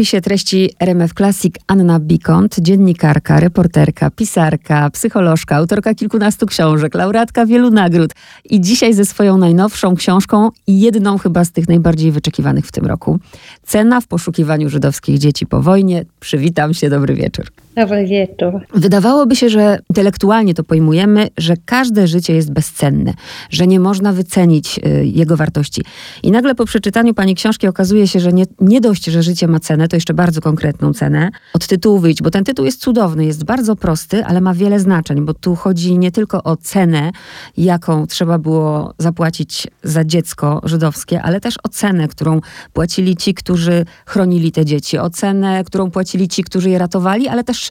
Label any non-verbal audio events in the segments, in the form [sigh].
spisie treści RMF Classic Anna Bikont, dziennikarka, reporterka, pisarka, psycholożka, autorka kilkunastu książek, laureatka wielu nagród i dzisiaj ze swoją najnowszą książką i jedną chyba z tych najbardziej wyczekiwanych w tym roku. Cena w poszukiwaniu żydowskich dzieci po wojnie. Przywitam się, dobry wieczór. Dobry wieczór. Wydawałoby się, że intelektualnie to pojmujemy, że każde życie jest bezcenne, że nie można wycenić y, jego wartości. I nagle po przeczytaniu pani książki okazuje się, że nie, nie dość, że życie ma cenę, to jeszcze bardzo konkretną cenę. Od tytułu wyjść, bo ten tytuł jest cudowny, jest bardzo prosty, ale ma wiele znaczeń, bo tu chodzi nie tylko o cenę, jaką trzeba było zapłacić za dziecko żydowskie, ale też o cenę, którą płacili ci, którzy chronili te dzieci, o cenę, którą płacili ci, którzy je ratowali, ale też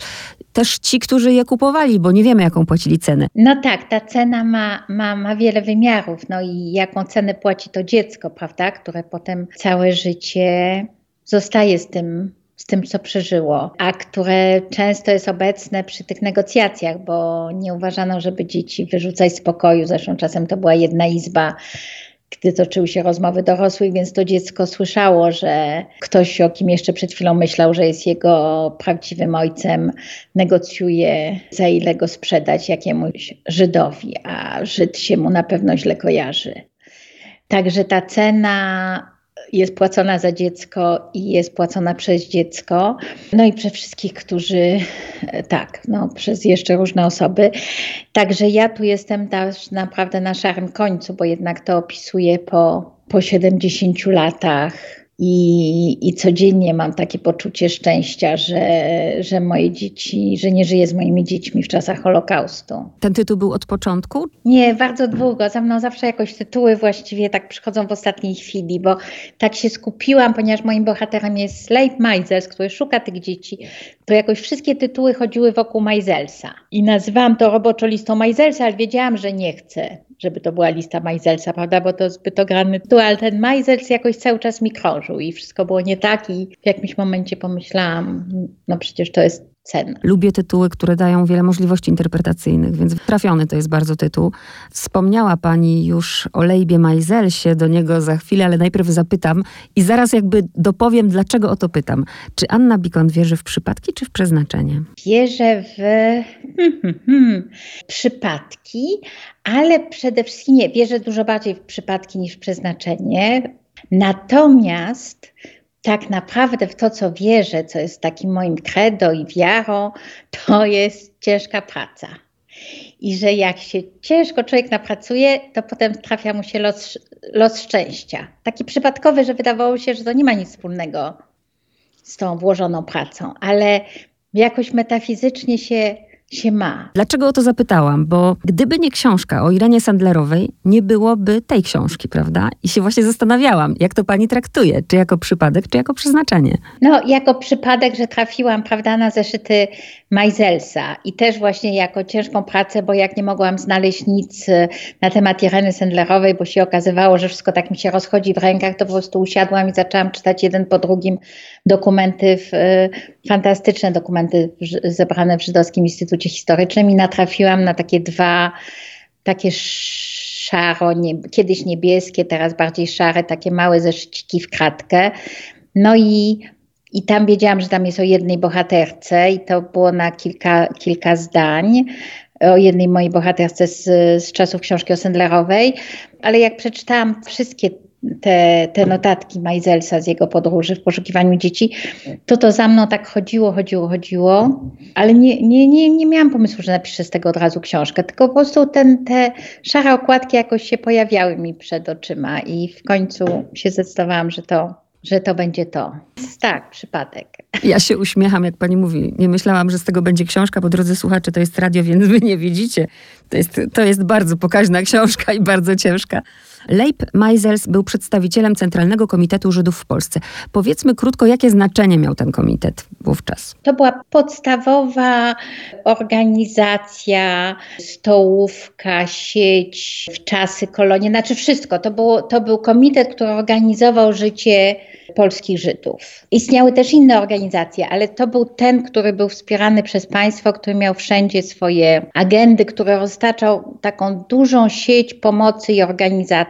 też ci, którzy je kupowali, bo nie wiemy, jaką płacili cenę. No tak, ta cena ma, ma, ma wiele wymiarów. No i jaką cenę płaci to dziecko, prawda, które potem całe życie zostaje z tym, z tym, co przeżyło, a które często jest obecne przy tych negocjacjach, bo nie uważano, żeby dzieci wyrzucać z pokoju. Zresztą czasem to była jedna izba gdy toczyły się rozmowy dorosłych, więc to dziecko słyszało, że ktoś, o kim jeszcze przed chwilą myślał, że jest jego prawdziwym ojcem, negocjuje, za ile go sprzedać jakiemuś Żydowi, a Żyd się mu na pewno źle kojarzy. Także ta cena jest płacona za dziecko i jest płacona przez dziecko, no i przez wszystkich, którzy, tak, no, przez jeszcze różne osoby. Także ja tu jestem też naprawdę na szarym końcu, bo jednak to opisuję po, po 70 latach i, I codziennie mam takie poczucie szczęścia, że, że moje dzieci, że nie żyję z moimi dziećmi w czasach Holokaustu. Ten tytuł był od początku? Nie, bardzo długo. Za mną zawsze jakoś tytuły właściwie tak przychodzą w ostatniej chwili, bo tak się skupiłam, ponieważ moim bohaterem jest Leib Meisels, który szuka tych dzieci, to jakoś wszystkie tytuły chodziły wokół Meiselsa. I nazywałam to roboczo listą Meiselsa, ale wiedziałam, że nie chcę żeby to była lista Majzelsa, prawda, bo to zbyt ograny tytuł, ale ten Majzels jakoś cały czas mi krążył i wszystko było nie tak i w jakimś momencie pomyślałam, no przecież to jest cenne. Lubię tytuły, które dają wiele możliwości interpretacyjnych, więc trafiony to jest bardzo tytuł. Wspomniała Pani już o Lejbie Majzelsie, do niego za chwilę, ale najpierw zapytam i zaraz jakby dopowiem, dlaczego o to pytam. Czy Anna Bikon wierzy w przypadki, czy w przeznaczenie? Wierzę w hmm, hmm, hmm, przypadki, ale przede wszystkim nie, wierzę dużo bardziej w przypadki niż w przeznaczenie. Natomiast tak naprawdę w to, co wierzę, co jest takim moim credo i wiarą, to jest ciężka praca. I że jak się ciężko człowiek napracuje, to potem trafia mu się los, los szczęścia. Taki przypadkowy, że wydawało się, że to nie ma nic wspólnego z tą włożoną pracą, ale jakoś metafizycznie się się ma. Dlaczego o to zapytałam? Bo gdyby nie książka o Irenie Sandlerowej, nie byłoby tej książki, prawda? I się właśnie zastanawiałam, jak to pani traktuje? Czy jako przypadek, czy jako przeznaczenie? No, jako przypadek, że trafiłam, prawda, na zeszyty Majzelsa i też właśnie jako ciężką pracę, bo jak nie mogłam znaleźć nic e, na temat Ireny Sandlerowej, bo się okazywało, że wszystko tak mi się rozchodzi w rękach, to po prostu usiadłam i zaczęłam czytać jeden po drugim dokumenty, w, e, fantastyczne dokumenty zebrane w Żydowskim Instytucie Historycznym i natrafiłam na takie dwa, takie szaro, nie, kiedyś niebieskie, teraz bardziej szare, takie małe zeszyciki w kratkę. No i, i tam wiedziałam, że tam jest o jednej bohaterce i to było na kilka, kilka zdań o jednej mojej bohaterce z, z czasów książki o Sendlerowej, ale jak przeczytałam wszystkie te, te notatki Majzelsa z jego podróży w poszukiwaniu dzieci, to to za mną tak chodziło, chodziło, chodziło, ale nie, nie, nie, nie miałam pomysłu, że napiszę z tego od razu książkę, tylko po prostu ten, te szare okładki jakoś się pojawiały mi przed oczyma i w końcu się zdecydowałam, że to, że to będzie to. Tak, przypadek. Ja się uśmiecham, jak pani mówi. Nie myślałam, że z tego będzie książka, bo drodzy słuchacze, to jest radio, więc wy nie widzicie. To jest, to jest bardzo pokaźna książka i bardzo ciężka. Leib Meisels był przedstawicielem Centralnego Komitetu Żydów w Polsce. Powiedzmy krótko, jakie znaczenie miał ten komitet wówczas? To była podstawowa organizacja, stołówka, sieć w czasy kolonii, znaczy wszystko. To, to był komitet, który organizował życie polskich Żydów. Istniały też inne organizacje, ale to był ten, który był wspierany przez państwo, który miał wszędzie swoje agendy, który roztaczał taką dużą sieć pomocy i organizacji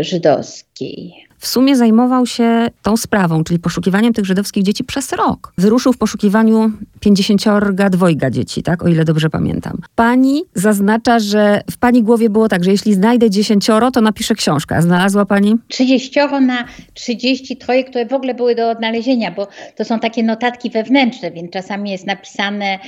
żydowskiej. w sumie zajmował się tą sprawą, czyli poszukiwaniem tych żydowskich dzieci przez rok. Wyruszył w poszukiwaniu pięćdziesięciorga dwojga dzieci, tak, o ile dobrze pamiętam. Pani zaznacza, że w pani głowie było tak, że jeśli znajdę dziesięcioro, to napiszę książkę. A znalazła pani? Trzydzieścioro na trzydzieści troje, które w ogóle były do odnalezienia, bo to są takie notatki wewnętrzne, więc czasami jest napisane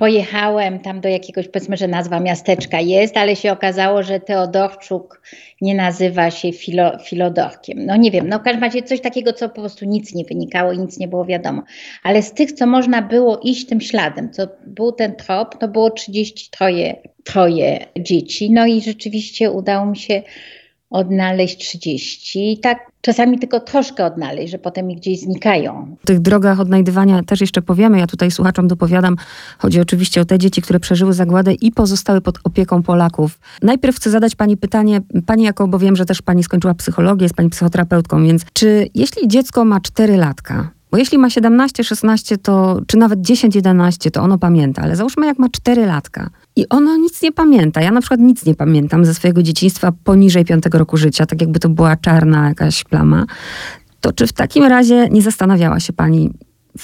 pojechałem tam do jakiegoś, powiedzmy, że nazwa miasteczka jest, ale się okazało, że Teodorczuk nie nazywa się Filo, Filodorkiem. No nie wiem, no w każdym razie coś takiego, co po prostu nic nie wynikało i nic nie było wiadomo. Ale z tych, co można było iść tym śladem, co był ten trop, to było 33 troje dzieci. No i rzeczywiście udało mi się odnaleźć 30. I tak czasami tylko troszkę odnaleźć, że potem mi gdzieś znikają. O tych drogach odnajdywania też jeszcze powiemy. Ja tutaj słuchaczom dopowiadam. Chodzi oczywiście o te dzieci, które przeżyły zagładę i pozostały pod opieką Polaków. Najpierw chcę zadać pani pytanie, pani jako, bo wiem, że też pani skończyła psychologię, jest pani psychoterapeutką, więc czy jeśli dziecko ma 4 latka, bo jeśli ma 17, 16, to, czy nawet 10, 11, to ono pamięta, ale załóżmy jak ma 4 latka i ono nic nie pamięta. Ja na przykład nic nie pamiętam ze swojego dzieciństwa poniżej 5 roku życia, tak jakby to była czarna jakaś plama. To czy w takim razie nie zastanawiała się pani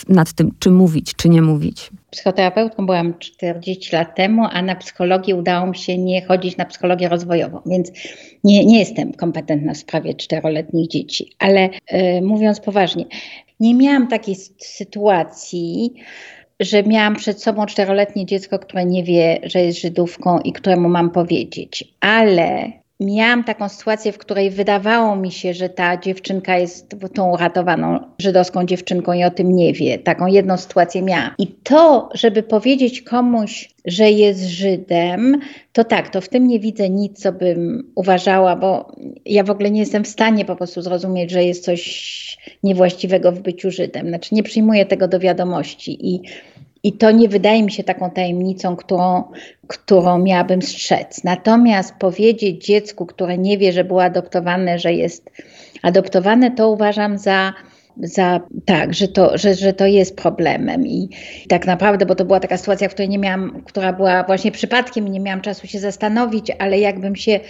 nad tym, czy mówić, czy nie mówić? Psychoterapeutką byłam 40 lat temu, a na psychologię udało mi się nie chodzić na psychologię rozwojową, więc nie, nie jestem kompetentna w sprawie czteroletnich dzieci. Ale yy, mówiąc poważnie, nie miałam takiej sytuacji, że miałam przed sobą czteroletnie dziecko, które nie wie, że jest Żydówką i któremu mam powiedzieć, ale miałam taką sytuację, w której wydawało mi się, że ta dziewczynka jest tą uratowaną żydowską dziewczynką i o tym nie wie. Taką jedną sytuację miałam. I to, żeby powiedzieć komuś, że jest Żydem, to tak, to w tym nie widzę nic, co bym uważała, bo ja w ogóle nie jestem w stanie po prostu zrozumieć, że jest coś niewłaściwego w byciu Żydem. Znaczy nie przyjmuję tego do wiadomości i i to nie wydaje mi się taką tajemnicą, którą, którą miałabym strzec. Natomiast powiedzieć dziecku, które nie wie, że było adoptowane, że jest adoptowane, to uważam za, za tak, że to, że, że to jest problemem. I, tak naprawdę, bo to była taka sytuacja, w której nie miałam, która była właśnie przypadkiem i nie miałam czasu się zastanowić, ale jakbym się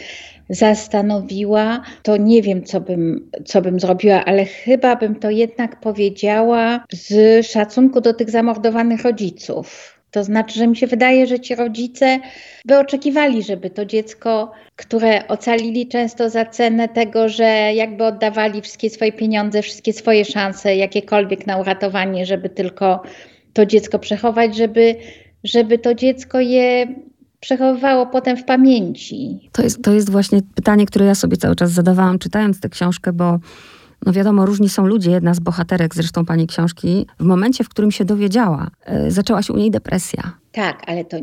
zastanowiła, to nie wiem, co bym, co bym zrobiła, ale chyba bym to jednak powiedziała z szacunku do tych zamordowanych rodziców. To znaczy, że mi się wydaje, że ci rodzice by oczekiwali, żeby to dziecko, które ocalili często za cenę tego, że jakby oddawali wszystkie swoje pieniądze, wszystkie swoje szanse, jakiekolwiek na uratowanie, żeby tylko to dziecko przechować, żeby, żeby to dziecko je przechowywało potem w pamięci. To jest, to jest właśnie pytanie, które ja sobie cały czas zadawałam, czytając tę książkę, bo no wiadomo, różni są ludzie. Jedna z bohaterek zresztą pani książki, w momencie, w którym się dowiedziała, yy, zaczęła się u niej depresja. Tak, ale to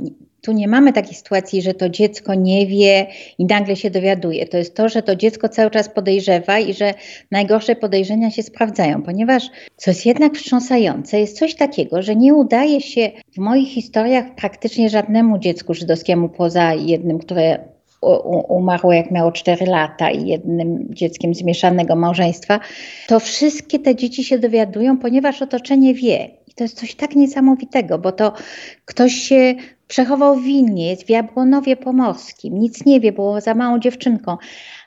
tu nie mamy takiej sytuacji, że to dziecko nie wie i nagle się dowiaduje. To jest to, że to dziecko cały czas podejrzewa i że najgorsze podejrzenia się sprawdzają, ponieważ co jest jednak wstrząsające, jest coś takiego, że nie udaje się w moich historiach praktycznie żadnemu dziecku żydowskiemu poza jednym, które umarło jak miało 4 lata i jednym dzieckiem zmieszanego małżeństwa, to wszystkie te dzieci się dowiadują, ponieważ otoczenie wie. I to jest coś tak niesamowitego, bo to ktoś się przechował w Wilnie, jest w Jabłonowie Pomorskim, nic nie wie, było za małą dziewczynką,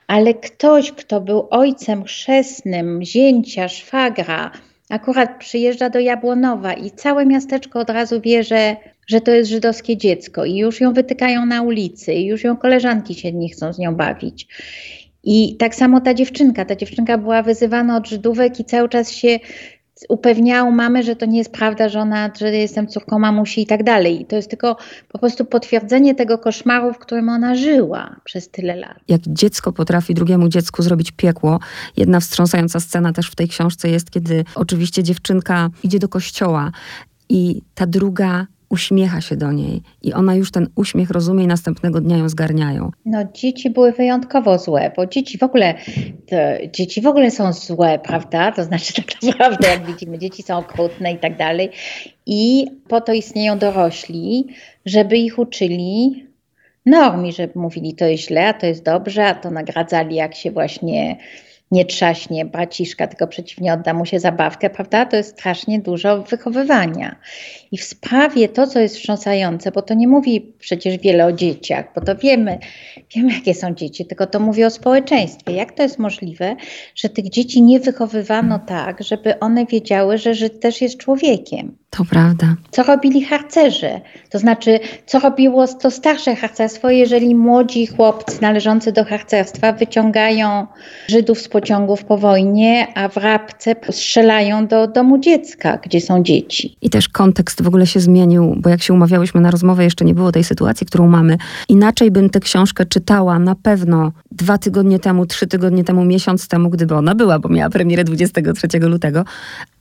ale ktoś, kto był ojcem chrzestnym, zięcia, szwagra, akurat przyjeżdża do Jabłonowa i całe miasteczko od razu wie, że, że to jest żydowskie dziecko i już ją wytykają na ulicy i już ją koleżanki się nie chcą z nią bawić. I tak samo ta dziewczynka. Ta dziewczynka była wyzywana od Żydówek i cały czas się upewniał mamę, że to nie jest prawda, że ona, że jestem córką mamusi i tak dalej. I to jest tylko po prostu potwierdzenie tego koszmaru, w którym ona żyła przez tyle lat. Jak dziecko potrafi drugiemu dziecku zrobić piekło. Jedna wstrząsająca scena też w tej książce jest, kiedy oczywiście dziewczynka idzie do kościoła i ta druga uśmiecha się do niej i ona już ten uśmiech rozumie i następnego dnia ją zgarniają. No dzieci były wyjątkowo złe, bo dzieci w ogóle, dzieci w ogóle są złe, prawda? To znaczy [laughs] tak naprawdę, jak widzimy, dzieci są okrutne i tak dalej. I po to istnieją dorośli, żeby ich uczyli normi, żeby mówili to jest źle, a to jest dobrze, a to nagradzali jak się właśnie nie trzaśnie braciszka, tylko przeciwnie odda mu się zabawkę, prawda? To jest strasznie dużo wychowywania. I w sprawie to, co jest wstrząsające, bo to nie mówi przecież wiele o dzieciach, bo to wiemy, wiemy jakie są dzieci, tylko to mówi o społeczeństwie. Jak to jest możliwe, że tych dzieci nie wychowywano tak, żeby one wiedziały, że Żyd też jest człowiekiem? To prawda. Co robili harcerze? To znaczy, co robiło to starsze harcerstwo, jeżeli młodzi chłopcy należący do harcerstwa wyciągają Żydów z pociągów po wojnie, a w Rabce strzelają do domu dziecka, gdzie są dzieci. I też kontekst w ogóle się zmienił, bo jak się umawiałyśmy na rozmowę, jeszcze nie było tej sytuacji, którą mamy. Inaczej bym tę książkę czytała na pewno dwa tygodnie temu, trzy tygodnie temu, miesiąc temu, gdyby ona była, bo miała premierę 23 lutego,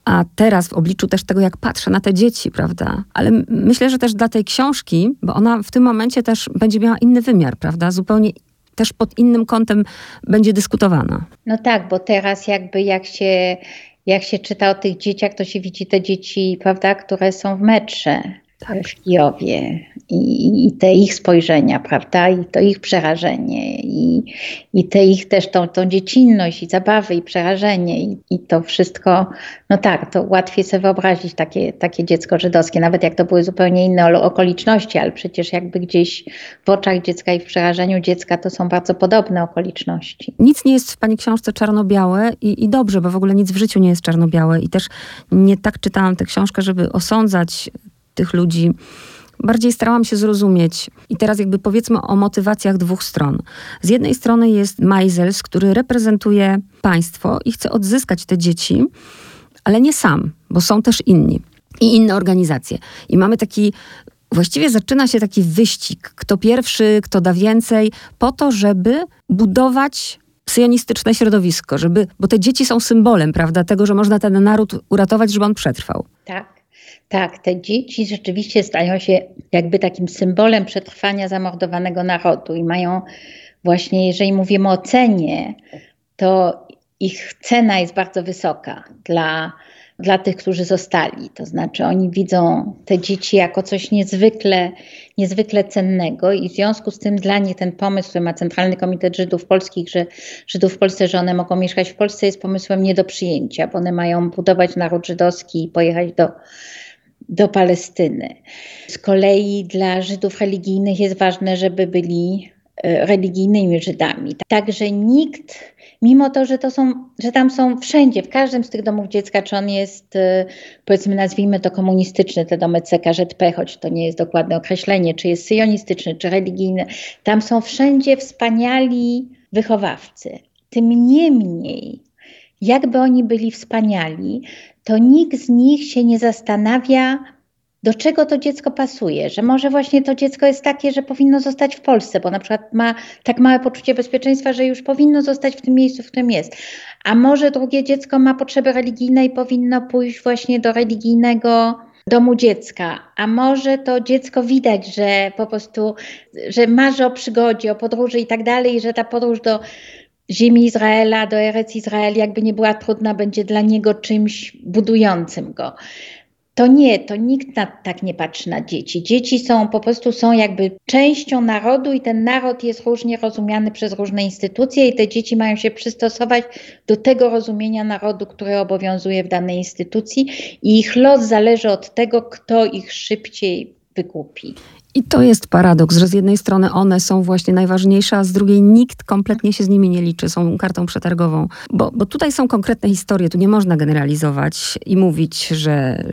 a teraz w obliczu też tego, jak patrzę na te dzieci, prawda? Ale myślę, że też dla tej książki, bo ona w tym momencie też będzie miała inny wymiar, prawda? Zupełnie też pod innym kątem będzie dyskutowana. No tak, bo teraz jakby jak się, jak się czyta o tych dzieciach, to się widzi te dzieci, prawda, które są w metrze tak. w Kijowie i, i, te ich spojrzenia, prawda, i to ich przerażenie i, i te ich też tą, tą dziecinność i zabawy i przerażenie i, i to wszystko, no tak, to łatwiej sobie wyobrazić takie, takie dziecko żydowskie, nawet jak to były zupełnie inne okoliczności, ale przecież jakby gdzieś w oczach dziecka i w przerażeniu dziecka to są bardzo podobne okoliczności. Nic nie jest w Pani książce czarno-białe i, i dobrze, bo w ogóle nic w życiu nie jest czarno-białe i też nie tak czytałam tę książkę, żeby osądzać tych ludzi. Bardziej starałam się zrozumieć. I teraz jakby powiedzmy o motywacjach dwóch stron. Z jednej strony jest Meisels, który reprezentuje państwo i chce odzyskać te dzieci, ale nie sam, bo są też inni i inne organizacje. I mamy taki Właściwie zaczyna się taki wyścig, kto pierwszy, kto da więcej, po to, żeby budować syjonistyczne środowisko, żeby, bo te dzieci są symbolem, prawda, tego, że można ten naród uratować, żeby on przetrwał. Tak. Tak, te dzieci rzeczywiście stają się jakby takim symbolem przetrwania zamordowanego narodu i mają właśnie, jeżeli mówimy o cenie, to ich cena jest bardzo wysoka dla, dla tych, którzy zostali. To znaczy, oni widzą te dzieci jako coś niezwykle, niezwykle cennego, i w związku z tym dla nich ten pomysł, który ma Centralny Komitet Żydów Polskich, że Żydów w Polsce, że one mogą mieszkać w Polsce, jest pomysłem nie do przyjęcia, bo one mają budować naród żydowski i pojechać do do Palestyny. Z kolei dla Żydów religijnych jest ważne, żeby byli e, religijnymi Żydami. Także nikt, mimo to, że to są, że tam są wszędzie, w każdym z tych domów dziecka, czy on jest, e, powiedzmy, nazwijmy to komunistyczny, te domy CKŻP, choć to nie jest dokładne określenie, czy jest syjonistyczny, czy religijny, tam są wszędzie wspaniali wychowawcy. Tym niemniej, jakby oni byli wspaniali, to nikt z nich się nie zastanawia, do czego to dziecko pasuje, że może właśnie to dziecko jest takie, że powinno zostać w Polsce, bo na przykład ma tak małe poczucie bezpieczeństwa, że już powinno zostać w tym miejscu, w którym jest. A może drugie dziecko ma potrzeby religijne i powinno pójść właśnie do religijnego domu dziecka, a może to dziecko widać, że po prostu, że marzy o przygodzie, o podróży i tak dalej, że ta podróż do ziemi Izraela, do Erec Izrael, jakby nie była trudna, będzie dla niego czymś budującym go. To nie, to nikt na, tak nie patrzy na dzieci. Dzieci są po prostu są jakby częścią narodu i ten naród jest różnie rozumiany przez różne instytucje i te dzieci mają się przystosować do tego rozumienia narodu, które obowiązuje w danej instytucji i ich los zależy od tego, kto ich szybciej wykupi. I to jest paradoks, że z jednej strony one są właśnie najważniejsze, a z drugiej nikt kompletnie się z nimi nie liczy, są kartą przetargową. Bo, bo tutaj są konkretne historie, tu nie można generalizować i mówić, że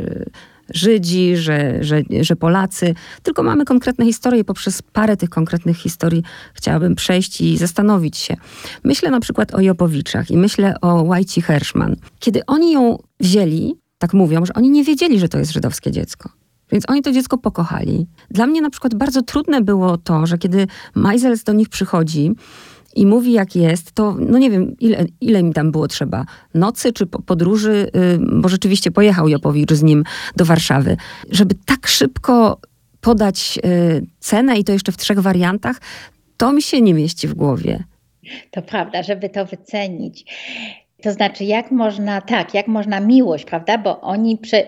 Żydzi, że, że, że Polacy, tylko mamy konkretne historie. Poprzez parę tych konkretnych historii chciałabym przejść i zastanowić się. Myślę na przykład o Jopowiczach i myślę o Łajci Herszman. Kiedy oni ją wzięli, tak mówią, że oni nie wiedzieli, że to jest żydowskie dziecko. Więc oni to dziecko pokochali. Dla mnie na przykład bardzo trudne było to, że kiedy Majzels do nich przychodzi i mówi jak jest, to no nie wiem, ile, ile im tam było trzeba. Nocy czy podróży, yy, bo rzeczywiście pojechał Jopowicz z nim do Warszawy. Żeby tak szybko podać yy, cenę i to jeszcze w trzech wariantach, to mi się nie mieści w głowie. To prawda, żeby to wycenić. To znaczy, jak można, tak, jak można miłość, prawda? Bo oni, prze,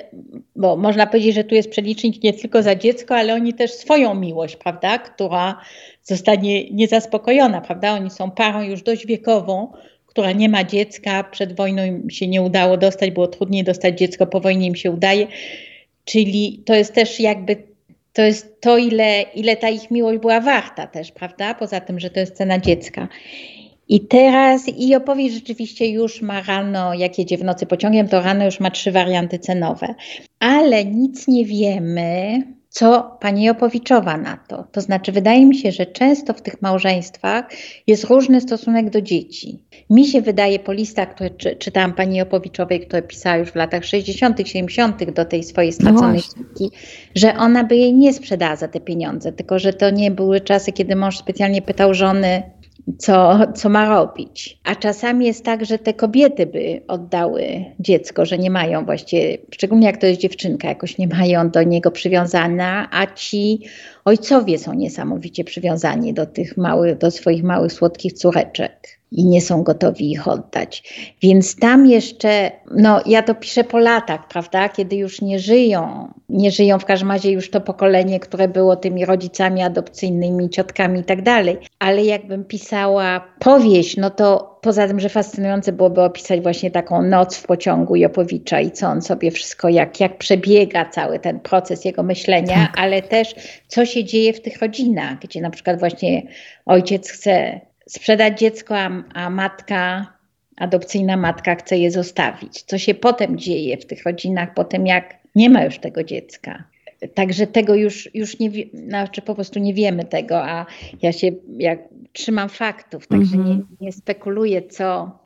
bo można powiedzieć, że tu jest przelicznik nie tylko za dziecko, ale oni też swoją miłość, prawda? Która zostanie niezaspokojona, prawda? Oni są parą już dość wiekową, która nie ma dziecka, przed wojną im się nie udało dostać, było trudniej dostać dziecko, po wojnie im się udaje. Czyli to jest też jakby to jest to, ile, ile ta ich miłość była warta też, prawda? Poza tym, że to jest cena dziecka. I teraz, i opowieść rzeczywiście już ma rano, jak jedzie w nocy pociągiem, to rano już ma trzy warianty cenowe. Ale nic nie wiemy, co pani Jopowiczowa na to. To znaczy, wydaje mi się, że często w tych małżeństwach jest różny stosunek do dzieci. Mi się wydaje po listach, które czy, czytałam pani Jopowiczowej, która pisała już w latach 60., 70. do tej swojej straconej no że ona by jej nie sprzedała za te pieniądze, tylko że to nie były czasy, kiedy mąż specjalnie pytał żony, co, co ma robić. A czasami jest tak, że te kobiety by oddały dziecko, że nie mają właściwie, szczególnie jak to jest dziewczynka, jakoś nie mają do niego przywiązana, a ci ojcowie są niesamowicie przywiązani do tych małych, do swoich małych, słodkich córeczek i nie są gotowi ich oddać. Więc tam jeszcze, no ja to piszę po latach, prawda, kiedy już nie żyją, nie żyją w każdym razie już to pokolenie, które było tymi rodzicami adopcyjnymi, ciotkami i tak dalej. Ale jakbym pisała powieść, no to poza tym, że fascynujące byłoby opisać właśnie taką noc w pociągu Jopowicza i co on sobie wszystko, jak, jak przebiega cały ten proces jego myślenia, tak. ale też co się dzieje w tych rodzinach, gdzie na przykład właśnie ojciec chce sprzedać dziecko, a, a matka, adopcyjna matka chce je zostawić. Co się potem dzieje w tych rodzinach, potem jak nie ma już tego dziecka. Także tego już, już nie, znaczy po prostu nie wiemy tego, a ja się jak trzymam faktów, także mm -hmm. nie, nie spekuluję, co,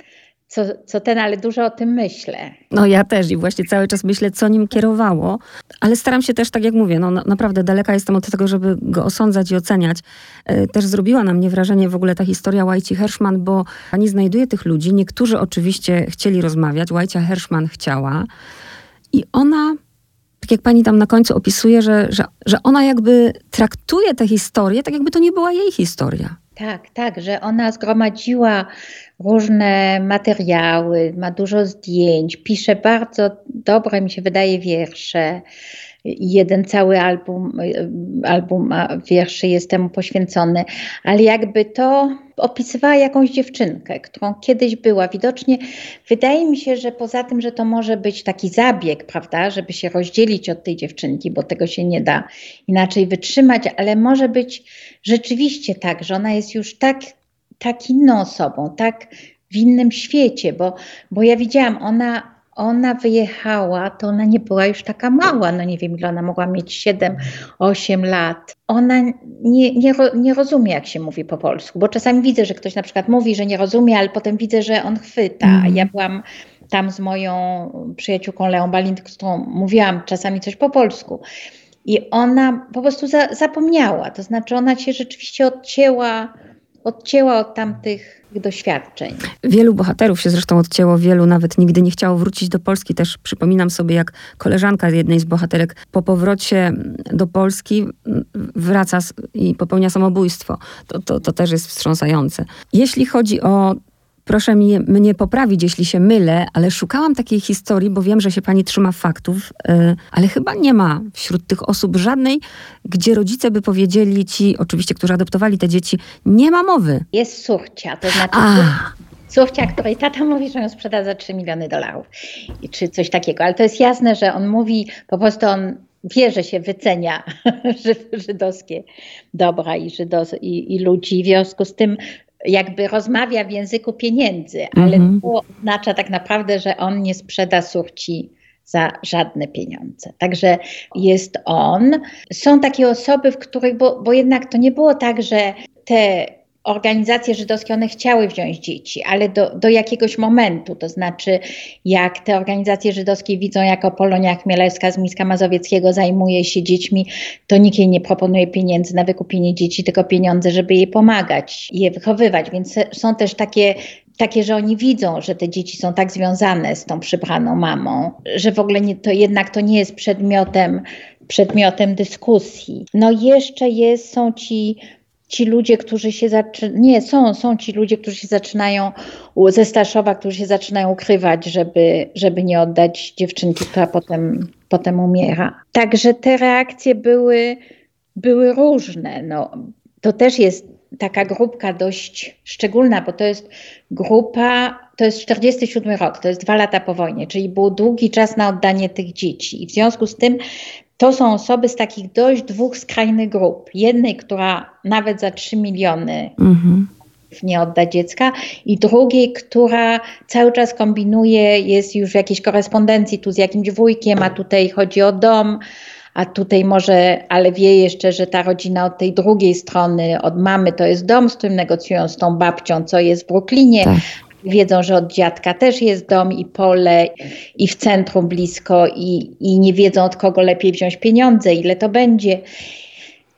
co, co ten, ale dużo o tym myślę. No ja też i właśnie cały czas myślę, co nim kierowało, ale staram się też, tak jak mówię, no naprawdę daleka jestem od tego, żeby go osądzać i oceniać. E, też zrobiła na mnie wrażenie w ogóle ta historia Łajci Herszman, bo pani znajduje tych ludzi, niektórzy oczywiście chcieli rozmawiać, Łajcia Herszman chciała i ona tak jak pani tam na końcu opisuje, że, że, że ona jakby traktuje tę historię, tak jakby to nie była jej historia. Tak, tak, że ona zgromadziła różne materiały, ma dużo zdjęć, pisze bardzo dobre, mi się wydaje, wiersze. Jeden cały album, album wierszy jest temu poświęcony, ale jakby to opisywała jakąś dziewczynkę, którą kiedyś była. Widocznie wydaje mi się, że poza tym, że to może być taki zabieg, prawda, żeby się rozdzielić od tej dziewczynki, bo tego się nie da inaczej wytrzymać, ale może być rzeczywiście tak, że ona jest już tak tak inną osobą, tak w innym świecie, bo, bo ja widziałam, ona, ona wyjechała, to ona nie była już taka mała, no nie wiem ile ona mogła mieć, 7, 8 lat. Ona nie, nie, nie rozumie, jak się mówi po polsku, bo czasami widzę, że ktoś na przykład mówi, że nie rozumie, ale potem widzę, że on chwyta. Mm. Ja byłam tam z moją przyjaciółką Leą Balint, z którą mówiłam czasami coś po polsku. I ona po prostu za, zapomniała, to znaczy ona się rzeczywiście odcięła odcięła od tamtych doświadczeń. Wielu bohaterów się zresztą odcięło, wielu nawet nigdy nie chciało wrócić do Polski. Też przypominam sobie, jak koleżanka jednej z bohaterek po powrocie do Polski wraca i popełnia samobójstwo. To, to, to też jest wstrząsające. Jeśli chodzi o Proszę mi, mnie poprawić, jeśli się mylę, ale szukałam takiej historii, bo wiem, że się pani trzyma faktów, yy, ale chyba nie ma wśród tych osób żadnej, gdzie rodzice by powiedzieli ci, oczywiście, którzy adoptowali te dzieci, nie ma mowy. Jest surcia, to znaczy... A. Surcia, której tata mówi, że ją sprzeda za 3 miliony dolarów, czy coś takiego. Ale to jest jasne, że on mówi, po prostu on wie, że się wycenia [laughs] żydowskie dobra i, żydos, i, i ludzi. W związku z tym jakby rozmawia w języku pieniędzy, ale mhm. to oznacza tak naprawdę, że on nie sprzeda surci za żadne pieniądze. Także jest on. Są takie osoby, w których, bo, bo jednak to nie było tak, że te organizacje żydowskie, one chciały wziąć dzieci, ale do, do jakiegoś momentu, to znaczy jak te organizacje żydowskie widzą, jako Polonia Chmielewska z Miska Mazowieckiego zajmuje się dziećmi, to nikt jej nie proponuje pieniędzy na wykupienie dzieci, tylko pieniądze, żeby jej pomagać, je wychowywać, więc są też takie takie, że oni widzą, że te dzieci są tak związane z tą przybraną mamą, że w ogóle nie, to jednak to nie jest przedmiotem, przedmiotem dyskusji. No jeszcze jest, są ci ci ludzie, którzy się zaczynają, nie, są, są ci ludzie, którzy się zaczynają ze Staszowa, którzy się zaczynają ukrywać, żeby, żeby nie oddać dziewczynki, która potem, potem umiera. Także te reakcje były, były różne. No, to też jest taka grupka dość szczególna, bo to jest grupa to jest 47 rok, to jest dwa lata po wojnie, czyli był długi czas na oddanie tych dzieci. I w związku z tym to są osoby z takich dość dwóch skrajnych grup. Jednej, która nawet za 3 miliony mhm. nie odda dziecka, i drugiej, która cały czas kombinuje, jest już w jakiejś korespondencji tu z jakimś wujkiem, a tutaj chodzi o dom a tutaj może, ale wie jeszcze, że ta rodzina od tej drugiej strony, od mamy, to jest dom, z którym negocjują z tą babcią, co jest w Brooklynie. Tak. Wiedzą, że od dziadka też jest dom i pole i w centrum blisko i, i nie wiedzą od kogo lepiej wziąć pieniądze, ile to będzie.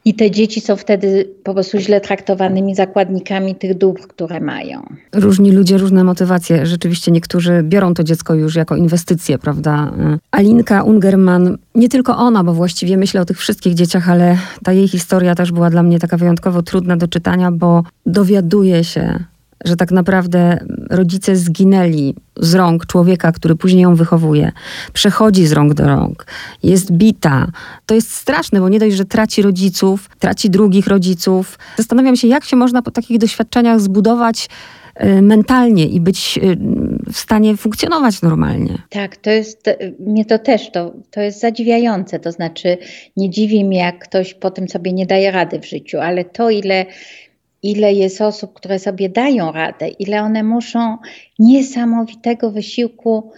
I te dzieci są wtedy po prostu źle traktowanymi zakładnikami tych dóbr, które mają. Różni ludzie, różne motywacje. Rzeczywiście niektórzy biorą to dziecko już jako inwestycję, prawda? Alinka Ungerman, nie tylko ona, bo właściwie myślę o tych wszystkich dzieciach, ale ta jej historia też była dla mnie taka wyjątkowo trudna do czytania, bo dowiaduje się że tak naprawdę rodzice zginęli z rąk człowieka, który później ją wychowuje, przechodzi z rąk do rąk, jest bita. To jest straszne, bo nie dość, że traci rodziców, traci drugich rodziców. Zastanawiam się, jak się można po takich doświadczeniach zbudować y, mentalnie i być y, w stanie funkcjonować normalnie. Tak, to jest, mnie to też, to, to jest zadziwiające, to znaczy nie dziwi mnie, jak ktoś po tym sobie nie daje rady w życiu, ale to ile ile jest osób, które sobie dają radę, ile one muszą niesamowitego wysiłku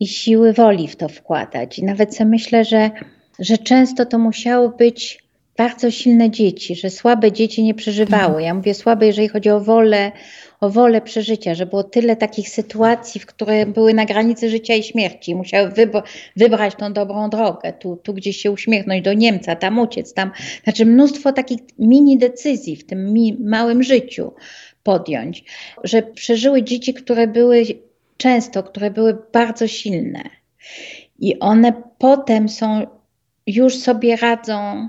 i siły woli w to wkładać. I nawet sobie myślę, że, że często to musiało być bardzo silne dzieci, że słabe dzieci nie przeżywały. Mhm. Ja mówię słabe, jeżeli chodzi o wolę, o wolę przeżycia, że było tyle takich sytuacji, w które były na granicy życia i śmierci. Musiały wybrać tą dobrą drogę, tu, tu gdzieś się uśmiechnąć do Niemca, tam uciec, tam. Znaczy mnóstwo takich mini decyzji w tym małym życiu podjąć, że przeżyły dzieci, które były często, które były bardzo silne. I one potem są, już sobie radzą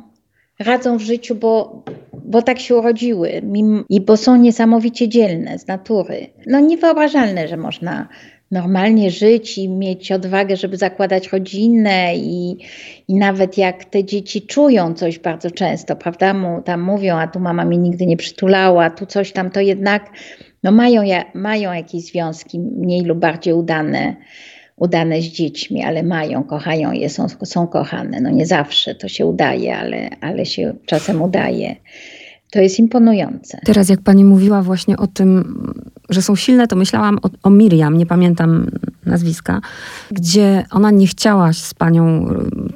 radzą w życiu, bo, bo tak się urodziły i bo są niesamowicie dzielne z natury. No niewyobrażalne, że można normalnie żyć i mieć odwagę, żeby zakładać rodzinę i, i nawet jak te dzieci czują coś bardzo często, prawda, mu tam mówią, a tu mama mnie nigdy nie przytulała, tu coś tam, to jednak no mają, mają jakieś związki mniej lub bardziej udane udane z dziećmi, ale mają, kochają je, są, są kochane. No nie zawsze to się udaje, ale, ale się czasem udaje. To jest imponujące. Teraz, jak pani mówiła właśnie o tym, że są silne, to myślałam o, o Miriam, nie pamiętam nazwiska, gdzie ona nie chciała z panią,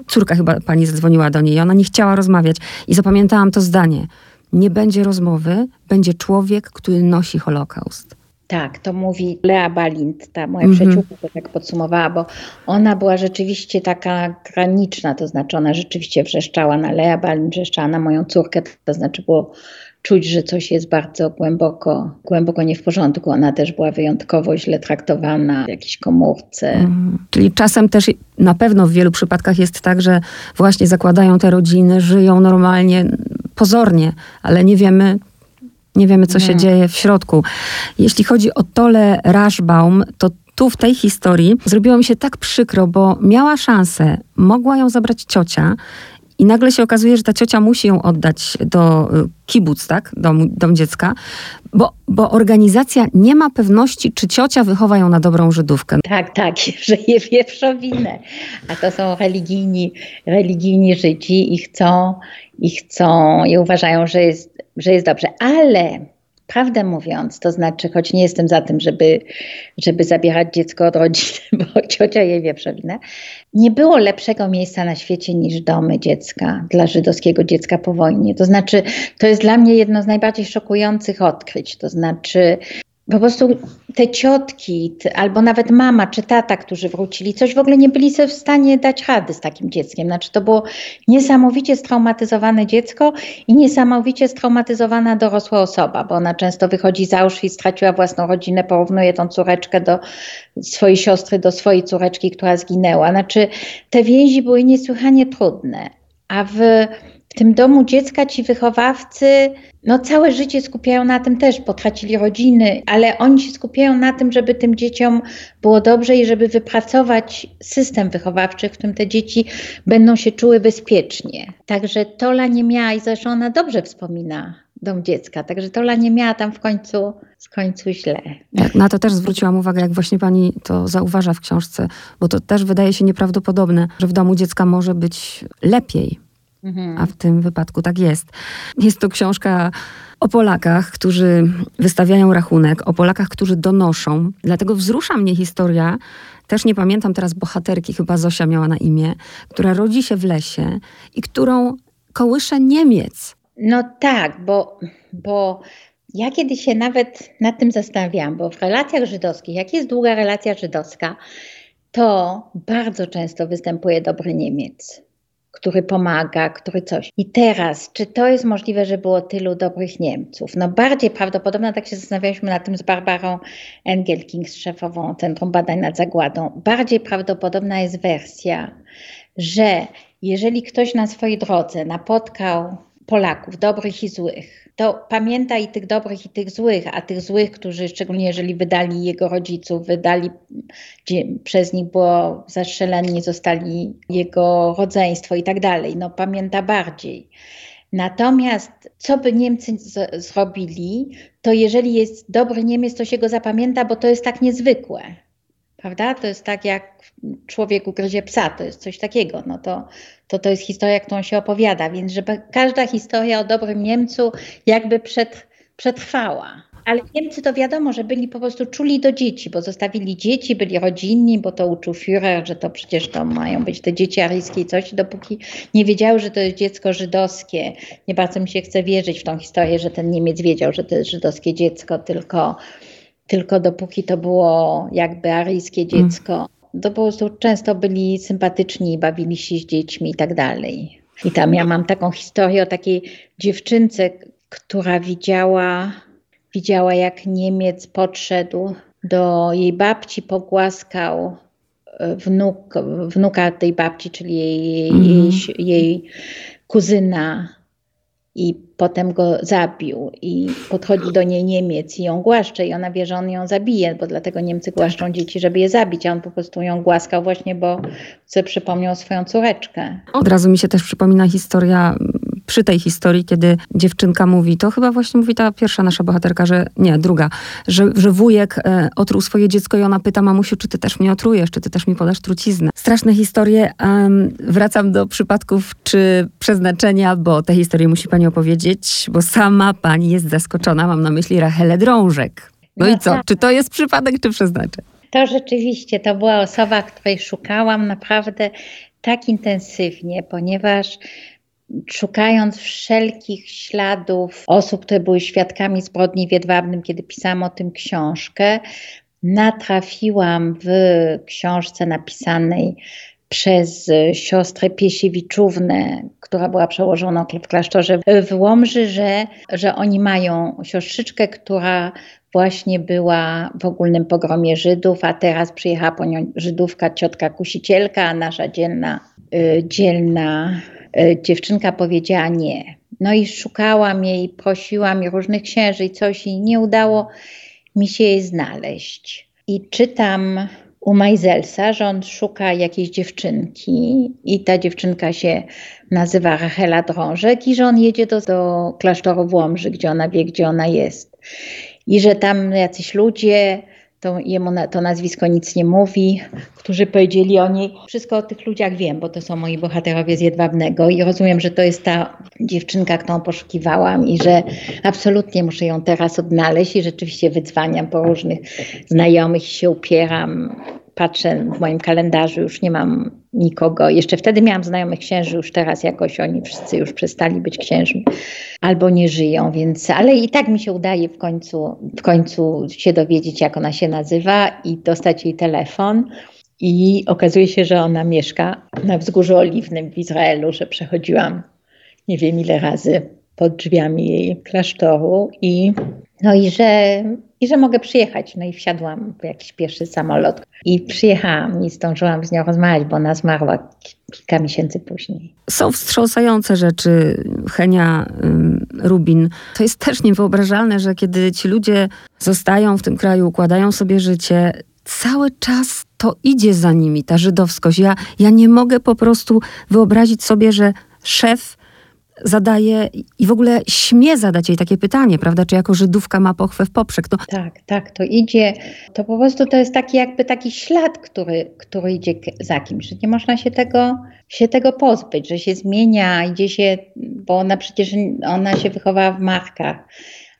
córka chyba pani zadzwoniła do niej, ona nie chciała rozmawiać. I zapamiętałam to zdanie. Nie będzie rozmowy, będzie człowiek, który nosi Holokaust. Tak, to mówi Lea Balint, ta moja mm -hmm. przyjaciółka to tak podsumowała, bo ona była rzeczywiście taka graniczna, to znaczy ona rzeczywiście wrzeszczała na Lea Balint, wrzeszczała na moją córkę, to znaczy było czuć, że coś jest bardzo głęboko, głęboko nie w porządku. Ona też była wyjątkowo źle traktowana w jakiejś komórce. Mm, czyli czasem też na pewno w wielu przypadkach jest tak, że właśnie zakładają te rodziny, żyją normalnie, pozornie, ale nie wiemy, nie wiemy, co się mhm. dzieje w środku. Jeśli chodzi o Tole Rashbaum, to tu w tej historii zrobiło mi się tak przykro, bo miała szansę, mogła ją zabrać ciocia i nagle się okazuje, że ta ciocia musi ją oddać do y, kibuc, tak? Dom, dom dziecka, bo, bo organizacja nie ma pewności, czy ciocia wychowa ją na dobrą Żydówkę. Tak, tak, [laughs] że je wieprzowinę. A to są religijni, religijni Żydzi i chcą, i chcą, i uważają, że jest że jest dobrze, ale prawdę mówiąc, to znaczy, choć nie jestem za tym, żeby, żeby zabierać dziecko od rodziny, [laughs] bo ciocia jej wieprzowinę, nie było lepszego miejsca na świecie niż domy dziecka dla żydowskiego dziecka po wojnie. To znaczy, to jest dla mnie jedno z najbardziej szokujących odkryć. To znaczy, po prostu te ciotki, albo nawet mama czy tata, którzy wrócili, coś w ogóle nie byli sobie w stanie dać rady z takim dzieckiem. Znaczy to było niesamowicie straumatyzowane dziecko i niesamowicie straumatyzowana dorosła osoba, bo ona często wychodzi z Auschwitz, straciła własną rodzinę, porównuje tą córeczkę do swojej siostry, do swojej córeczki, która zginęła. Znaczy te więzi były niesłychanie trudne. A w w tym domu dziecka ci wychowawcy no całe życie skupiają na tym też, potracili rodziny, ale oni się skupiają na tym, żeby tym dzieciom było dobrze i żeby wypracować system wychowawczy, w którym te dzieci będą się czuły bezpiecznie. Także Tola nie miała i zresztą ona dobrze wspomina dom dziecka. Także Tola nie miała tam w końcu, w końcu źle. Tak, na to też zwróciłam uwagę, jak właśnie pani to zauważa w książce, bo to też wydaje się nieprawdopodobne, że w domu dziecka może być lepiej. Mhm. A w tym wypadku tak jest. Jest to książka o Polakach, którzy wystawiają rachunek, o Polakach, którzy donoszą. Dlatego wzrusza mnie historia, też nie pamiętam teraz bohaterki, chyba Zosia miała na imię, która rodzi się w lesie i którą kołysze Niemiec. No tak, bo, bo ja kiedyś się nawet nad tym zastanawiałam, bo w relacjach żydowskich, jak jest długa relacja żydowska, to bardzo często występuje dobry Niemiec który pomaga, który coś. I teraz, czy to jest możliwe, że było tylu dobrych Niemców? No bardziej prawdopodobne, tak się zastanawialiśmy nad tym z Barbarą Engelking, z szefową Centrum Badań nad Zagładą, bardziej prawdopodobna jest wersja, że jeżeli ktoś na swojej drodze napotkał Polaków, dobrych i złych, to pamięta i tych dobrych, i tych złych, a tych złych, którzy szczególnie jeżeli wydali jego rodziców, wydali, przez nich było zastrzeleni, zostali jego rodzeństwo i tak dalej, no pamięta bardziej. Natomiast co by Niemcy z- zrobili, to jeżeli jest dobry Niemiec, to się go zapamięta, bo to jest tak niezwykłe. Prawda? To jest tak, jak człowiek ugryzie psa, to jest coś takiego. No to, to, to jest historia, którą się opowiada, więc żeby każda historia o dobrym Niemcu jakby przed, przetrwała. Ale Niemcy to wiadomo, że byli po prostu czuli do dzieci, bo zostawili dzieci, byli rodzinni, bo to uczył Führer, że to przecież to mają być te dzieci aryjskie i coś, dopóki nie wiedziały, że to jest dziecko żydowskie. Nie bardzo mi się chce wierzyć w tą historię, że ten Niemiec wiedział, że to jest żydowskie dziecko, tylko tylko dopóki to było jakby aryjskie mm. dziecko, to po prostu często byli sympatyczni, bawili się z dziećmi i tak dalej. I tam ja mam taką historię o takiej dziewczynce, która widziała, widziała jak Niemiec podszedł do jej babci, pogłaskał e, wnuk, wnuka tej babci, czyli jej, mm. jej, jej kuzyna i potem go zabił i podchodzi do niej Niemiec i ją głaszcze i ona wie, że on ją zabije, bo dlatego Niemcy głaszczą dzieci, żeby je zabić, a on po prostu ją głaskał właśnie, bo sobie przypomniał swoją córeczkę. Od razu mi się też przypomina historia przy tej historii, kiedy dziewczynka mówi, to chyba właśnie mówi ta pierwsza nasza bohaterka, że nie, druga, że, że wujek e, otruł swoje dziecko i ona pyta, mamusiu, czy ty też mnie otrujesz, czy ty też mi podasz truciznę. Straszne historie. Um, wracam do przypadków czy przeznaczenia, bo te historie musi pani opowiedzieć, bo sama pani jest zaskoczona, mam na myśli Rachelę Drążek. No, no i co? Tak. Czy to jest przypadek, czy przeznaczenie? To rzeczywiście, to była osoba, której szukałam naprawdę tak intensywnie, ponieważ szukając wszelkich śladów osób, które były świadkami zbrodni w Jedwabnym, kiedy pisałam o tym książkę, natrafiłam w książce napisanej przez siostrę Piesiewiczównę, która była przełożona w klasztorze w Łomży, że, że oni mają siostrzyczkę, która właśnie była w ogólnym pogromie Żydów, a teraz przyjechała po nią Żydówka, ciotka kusicielka, nasza dzielna, y, dzielna dziewczynka powiedziała nie. No i szukałam jej, prosiłam jej różnych księży i coś i nie udało mi się jej znaleźć. I czytam u Majzelsa, że on szuka jakiejś dziewczynki i ta dziewczynka się nazywa Rachela Drążek i że on jedzie do, do klasztoru w Łomży, gdzie ona wie, gdzie ona jest. I że tam jacyś ludzie to jemu na, to nazwisko nic nie mówi, którzy powiedzieli o niej. Wszystko o tych ludziach wiem, bo to są moi bohaterowie z Jedwabnego i rozumiem, że to jest ta dziewczynka, którą poszukiwałam i że absolutnie muszę ją teraz odnaleźć i rzeczywiście wydzwaniam po różnych znajomych i się upieram patrzę w moim kalendarzu, już nie mam nikogo. Jeszcze wtedy miałam znajomych księży, już teraz jakoś oni wszyscy już przestali być księżmi albo nie żyją, więc, ale i tak mi się udaje w końcu, w końcu się dowiedzieć, jak ona się nazywa i dostać jej telefon. I okazuje się, że ona mieszka na Wzgórzu Oliwnym w Izraelu, że przechodziłam nie wiem ile razy pod drzwiami jej klasztoru i no i że, i że mogę przyjechać. No i wsiadłam w jakiś pierwszy samolot i przyjechałam. Nie zdążyłam z nią rozmawiać, bo ona zmarła kilka miesięcy później. Są wstrząsające rzeczy. Henia Rubin. To jest też niewyobrażalne, że kiedy ci ludzie zostają w tym kraju, układają sobie życie, cały czas to idzie za nimi, ta żydowskość. Ja, ja nie mogę po prostu wyobrazić sobie, że szef zadaje i w ogóle śmie zadać jej takie pytanie, prawda? Czy jako Żydówka ma pochwę w poprzek? No. Tak, tak, to idzie, to po prostu to jest taki jakby taki ślad, który, który idzie za kimś, że nie można się tego, się tego pozbyć, że się zmienia, idzie się, bo ona przecież, ona się wychowała w Markach,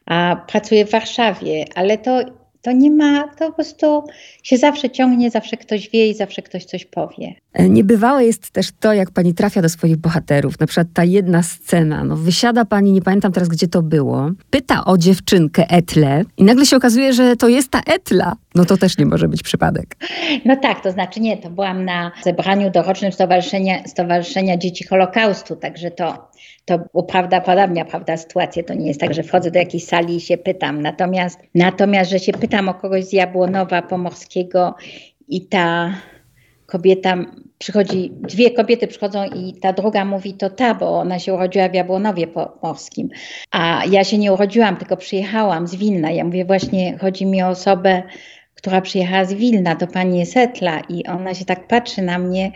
a pracuje w Warszawie, ale to to nie ma, to po prostu się zawsze ciągnie, zawsze ktoś wie i zawsze ktoś coś powie. E, niebywałe jest też to, jak pani trafia do swoich bohaterów. Na przykład ta jedna scena, no wysiada pani, nie pamiętam teraz gdzie to było, pyta o dziewczynkę Etle i nagle się okazuje, że to jest ta Etla. No to też nie może być przypadek. No tak, to znaczy nie, to byłam na zebraniu dorocznym Stowarzyszenia, Stowarzyszenia Dzieci Holokaustu, także to to uprawdopodobnia prawda, sytuację. To nie jest tak, że wchodzę do jakiejś sali i się pytam. Natomiast, natomiast że się pytam o kogoś z Jabłonowa Pomorskiego i ta kobieta przychodzi, dwie kobiety przychodzą i ta druga mówi to ta, bo ona się urodziła w Jabłonowie Pomorskim. A ja się nie urodziłam, tylko przyjechałam z Wilna. Ja mówię właśnie, chodzi mi o osobę, która przyjechała z Wilna, to pani Setla i ona się tak patrzy na mnie,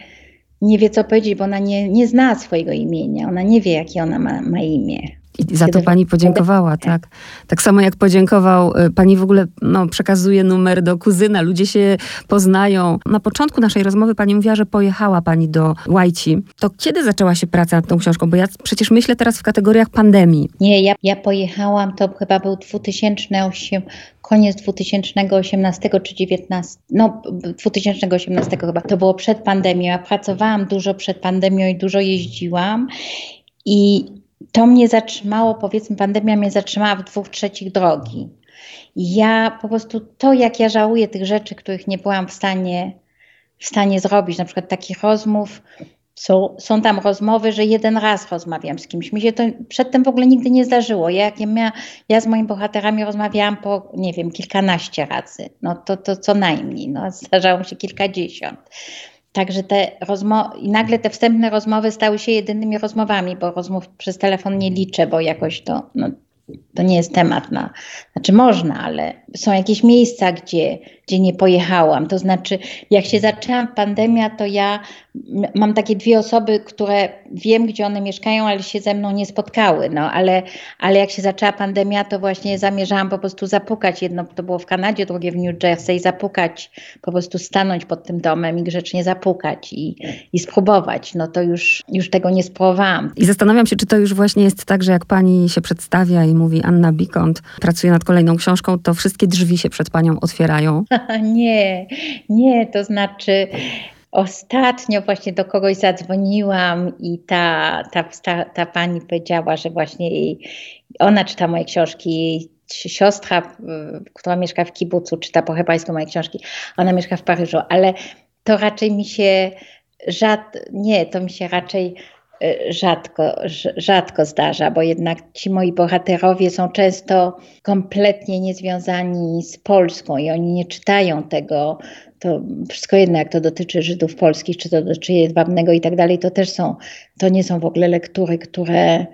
nie wie, co powiedzieć, bo ona nie, nie zna swojego imienia. Ona nie wie, jakie ona ma, ma imię. I za to pani podziękowała, tak. Tak samo jak podziękował, y, pani w ogóle no, przekazuje numer do kuzyna, ludzie się poznają. Na początku naszej rozmowy pani mówiła, że pojechała pani do Łajci. To kiedy zaczęła się praca nad tą książką? Bo ja przecież myślę teraz w kategoriach pandemii. Nie, ja, ja pojechałam, to chyba był 2008, koniec 2018 czy 2019, no 2018 chyba. To było przed pandemią. Ja pracowałam dużo przed pandemią i dużo jeździłam. I to mnie zatrzymało, powiedzmy, pandemia mnie zatrzymała w dwóch trzecich drogi. Ja po prostu to, jak ja żałuję tych rzeczy, których nie byłam w stanie, w stanie zrobić, na przykład takich rozmów, są, są tam rozmowy, że jeden raz rozmawiam z kimś. Mi się to przedtem w ogóle nigdy nie zdarzyło. Ja, jak ja, ja z moimi bohaterami rozmawiałam po, nie wiem, kilkanaście razy. No to, to co najmniej. No, zdarzało się kilkadziesiąt. Także te rozmowy, i nagle te wstępne rozmowy stały się jedynymi rozmowami, bo rozmów przez telefon nie liczę, bo jakoś to, no, to nie jest temat na, znaczy można, ale są jakieś miejsca, gdzie, gdzie nie pojechałam. To znaczy, jak się zaczęła pandemia, to ja mam takie dwie osoby, które wiem, gdzie one mieszkają, ale się ze mną nie spotkały. No, ale, ale jak się zaczęła pandemia, to właśnie zamierzałam po prostu zapukać. Jedno to było w Kanadzie, drugie w New Jersey, zapukać, po prostu stanąć pod tym domem i grzecznie zapukać i, i spróbować. No to już, już tego nie spróbowałam. I zastanawiam się, czy to już właśnie jest tak, że jak pani się przedstawia i mówi Anna Bikont, pracuje nad kolejną książką, to wszystkie drzwi się przed panią otwierają? [laughs] nie, nie, to znaczy Ostatnio właśnie do kogoś zadzwoniłam i ta, ta, ta, ta pani powiedziała, że właśnie jej, ona czyta moje książki, jej siostra, która mieszka w kibucu, czyta po hebrajsku moje książki, ona mieszka w Paryżu, ale to raczej mi się rzad, nie, to mi się raczej rzadko, rzadko zdarza, bo jednak ci moi bohaterowie są często kompletnie niezwiązani z Polską i oni nie czytają tego, to wszystko jedno, jak to dotyczy Żydów polskich, czy to dotyczy Jedwabnego i tak dalej, to też są, to nie są w ogóle lektury, które,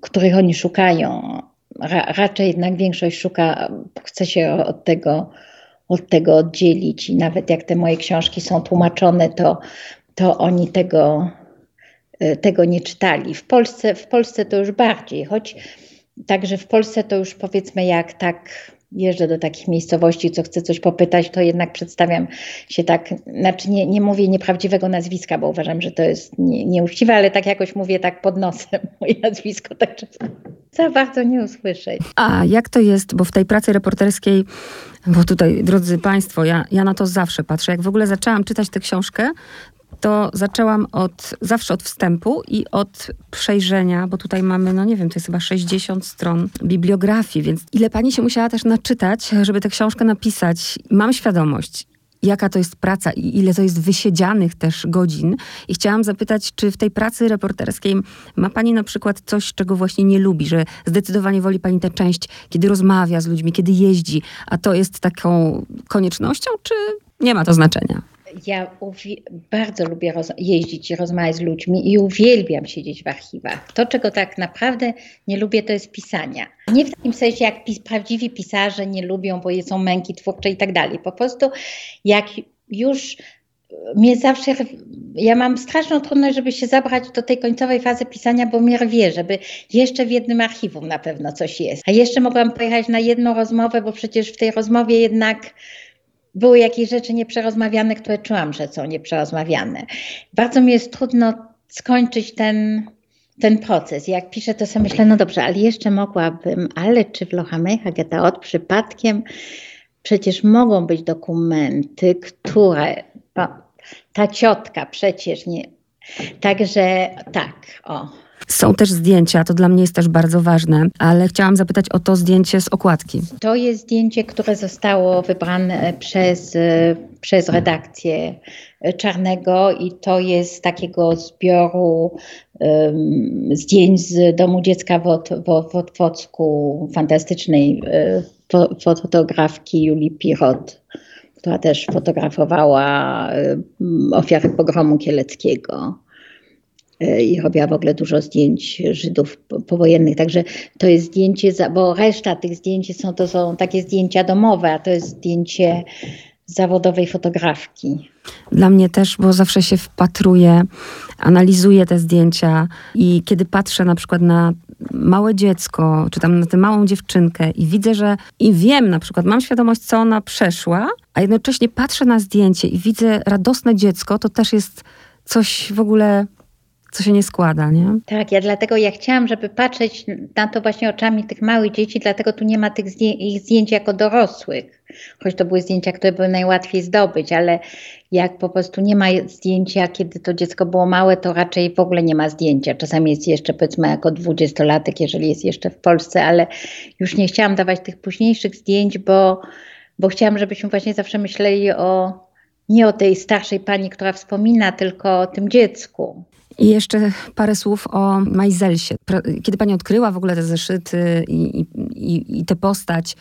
których oni szukają. Ra, raczej jednak większość szuka, chce się od tego, od tego oddzielić i nawet jak te moje książki są tłumaczone, to, to oni tego, tego nie czytali. W Polsce, w Polsce to już bardziej, choć także w Polsce to już powiedzmy jak tak jeżdżę do takich miejscowości, co chcę coś popytać, to jednak przedstawiam się tak, znaczy nie, nie mówię nieprawdziwego nazwiska, bo uważam, że to jest nie, nieuczciwe, ale tak jakoś mówię tak pod nosem [laughs] moje nazwisko, tak za bardzo nie usłyszeć. A jak to jest, bo w tej pracy reporterskiej, bo tutaj, drodzy Państwo, ja, ja na to zawsze patrzę, jak w ogóle zaczęłam czytać tę książkę, to zaczęłam od, zawsze od wstępu i od przejrzenia, bo tutaj mamy, no nie wiem, to jest chyba 60 stron bibliografii, więc ile pani się musiała też naczytać, żeby tę książkę napisać. Mam świadomość, jaka to jest praca i ile to jest wysiedzianych też godzin. I chciałam zapytać, czy w tej pracy reporterskiej ma pani na przykład coś, czego właśnie nie lubi, że zdecydowanie woli pani tę część, kiedy rozmawia z ludźmi, kiedy jeździ, a to jest taką koniecznością, czy nie ma to znaczenia? Ja bardzo lubię jeździć i rozmawiać z ludźmi i uwielbiam siedzieć w archiwach. To, czego tak naprawdę nie lubię, to jest pisania. Nie w takim sensie, jak pis prawdziwi pisarze nie lubią, bo są męki twórcze i tak dalej. Po prostu jak już mnie zawsze, ja mam straszną trudność, żeby się zabrać do tej końcowej fazy pisania, bo mnie rwie, żeby jeszcze w jednym archiwum na pewno coś jest. A jeszcze mogłam pojechać na jedną rozmowę, bo przecież w tej rozmowie jednak były jakieś rzeczy nieprzerozmawiane, które czułam, że są nieprzerozmawiane. Bardzo mi jest trudno skończyć ten, ten proces. Jak piszę, to sobie myślę, no dobrze, ale jeszcze mogłabym, ale czy w Lochamecha Getaot przypadkiem przecież mogą być dokumenty, które ta ciotka przecież nie. Także tak, o. Są też zdjęcia, to dla mnie jest też bardzo ważne, ale chciałam zapytać o to zdjęcie z okładki. To jest zdjęcie, które zostało wybrane przez, przez redakcję Czarnego i to jest z takiego zbioru um, zdjęć z Domu Dziecka w, w, w Otwocku, fantastycznej um, fotografki Julii Pirot która też fotografowała ofiary pogromu kieleckiego e, i robiła w ogóle dużo zdjęć Żydów powojennych. Także to jest zdjęcie, bo reszta tych zdjęć są, to są takie zdjęcia domowe, a to jest zdjęcie zawodowej fotografki. Dla mnie też, bo zawsze się wpatruję, analizuję te zdjęcia i kiedy patrzę na przykład na małe dziecko, czy tam na tę małą dziewczynkę i widzę, że i wiem na przykład, mam świadomość, co ona przeszła, a jednocześnie patrzę na zdjęcie i widzę radosne dziecko, to też jest coś w ogóle co się nie składa, nie? Tak, ja dlatego ja chciałam, żeby patrzeć na to właśnie oczami tych małych dzieci, dlatego tu nie ma tych zdję ich zdjęć jako dorosłych. Choć to były zdjęcia, które były najłatwiej zdobyć, ale jak po prostu nie ma zdjęcia, kiedy to dziecko było małe, to raczej w ogóle nie ma zdjęcia. Czasami jest jeszcze powiedzmy jako dwudziestolatek, jeżeli jest jeszcze w Polsce, ale już nie chciałam dawać tych późniejszych zdjęć, bo, bo chciałam, żebyśmy właśnie zawsze myśleli o nie o tej starszej pani, która wspomina, tylko o tym dziecku. I jeszcze parę słów o Majzelsie. Kiedy pani odkryła w ogóle te zeszyty i, i, i tę postać,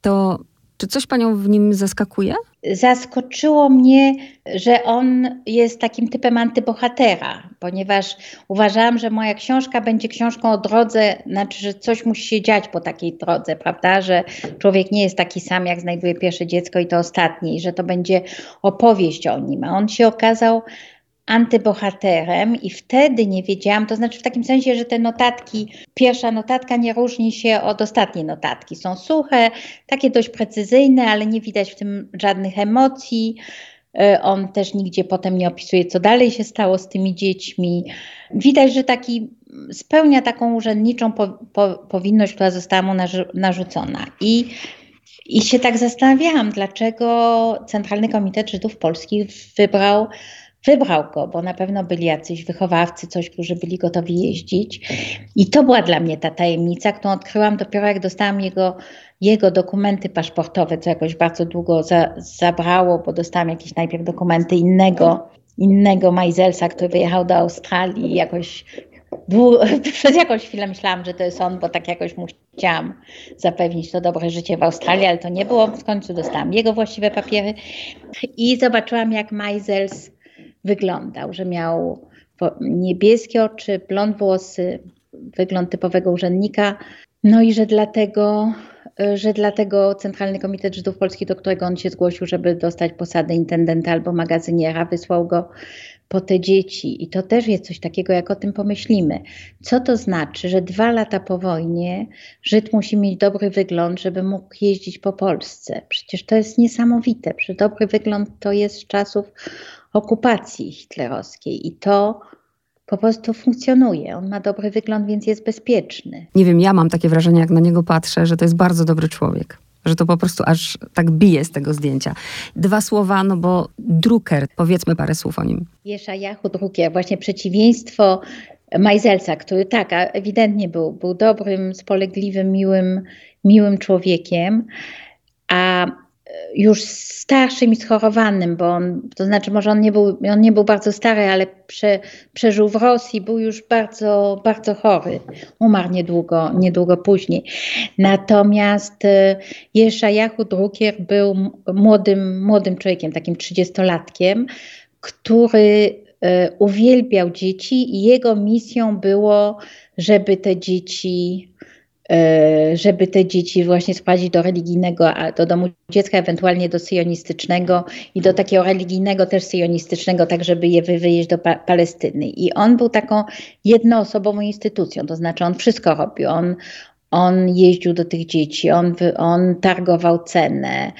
to czy coś panią w nim zaskakuje? Zaskoczyło mnie, że on jest takim typem antybohatera, ponieważ uważałam, że moja książka będzie książką o drodze, znaczy, że coś musi się dziać po takiej drodze, prawda? Że człowiek nie jest taki sam, jak znajduje pierwsze dziecko i to ostatnie, i że to będzie opowieść o nim. A on się okazał antybohaterem i wtedy nie wiedziałam, to znaczy w takim sensie, że te notatki, pierwsza notatka nie różni się od ostatniej notatki. Są suche, takie dość precyzyjne, ale nie widać w tym żadnych emocji. E, on też nigdzie potem nie opisuje, co dalej się stało z tymi dziećmi. Widać, że taki spełnia taką urzędniczą po, po, powinność, która została mu narzucona. I i się tak zastanawiałam, dlaczego Centralny Komitet Żydów Polskich wybrał wybrał go, bo na pewno byli jacyś wychowawcy, coś, którzy byli gotowi jeździć. I to była dla mnie ta tajemnica, którą odkryłam dopiero jak dostałam jego, jego dokumenty paszportowe, co jakoś bardzo długo za, zabrało, bo dostałam jakieś najpierw dokumenty innego, innego Majzelsa, który wyjechał do Australii jakoś [laughs] przez jakąś chwilę myślałam, że to jest on, bo tak jakoś mu chciałam zapewnić to dobre życie w Australii, ale to nie było. W końcu dostałam jego właściwe papiery i zobaczyłam, jak Majzels wyglądał, że miał niebieskie oczy, blond włosy, wygląd typowego urzędnika. No i że dlatego, że dlatego Centralny Komitet Żydów Polskich, do którego on się zgłosił, żeby dostać posadę intendenta albo magazyniera, wysłał go po te dzieci. I to też jest coś takiego, jak o tym pomyślimy. Co to znaczy, że dwa lata po wojnie Żyd musi mieć dobry wygląd, żeby mógł jeździć po Polsce? Przecież to jest niesamowite. Przecież dobry wygląd to jest z czasów okupacji hitlerowskiej i to po prostu funkcjonuje. On ma dobry wygląd, więc jest bezpieczny. Nie wiem, ja mam takie wrażenie, jak na niego patrzę, że to jest bardzo dobry człowiek. Że to po prostu aż tak bije z tego zdjęcia. Dwa słowa, no bo Drucker, powiedzmy parę słów o nim. Jeszajahu Drucker, właśnie przeciwieństwo Majzelca, który tak, ewidentnie był, był dobrym, spolegliwym, miłym, miłym człowiekiem, a już starszym i schorowanym, bo on, to znaczy może on nie był, on nie był bardzo stary, ale prze, przeżył w Rosji, był już bardzo, bardzo chory. Umarł niedługo, niedługo później. Natomiast e, Jeszajahu Drukier był młodym, młodym człowiekiem, takim trzydziestolatkiem, który e, uwielbiał dzieci i jego misją było, żeby te dzieci żeby te dzieci właśnie sprowadzić do religijnego, do domu dziecka, ewentualnie do syjonistycznego i do takiego religijnego też syjonistycznego, tak żeby je wywieźć do pa Palestyny. I on był taką jednoosobową instytucją, to znaczy on wszystko robił. On, on jeździł do tych dzieci, on, on targował cenę,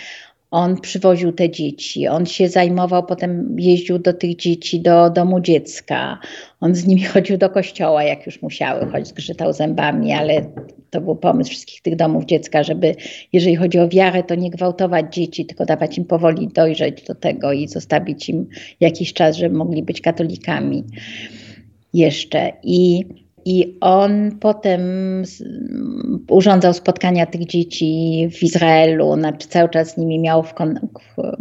on przywoził te dzieci, on się zajmował, potem jeździł do tych dzieci do domu dziecka, on z nimi [laughs] chodził do kościoła, jak już musiały, choć zgrzytał zębami, ale to był pomysł wszystkich tych domów dziecka, żeby jeżeli chodzi o wiarę, to nie gwałtować dzieci, tylko dawać im powoli dojrzeć do tego i zostawić im jakiś czas, żeby mogli być katolikami jeszcze. I i on potem urządzał spotkania tych dzieci w Izraelu, znaczy cały czas z nimi miał,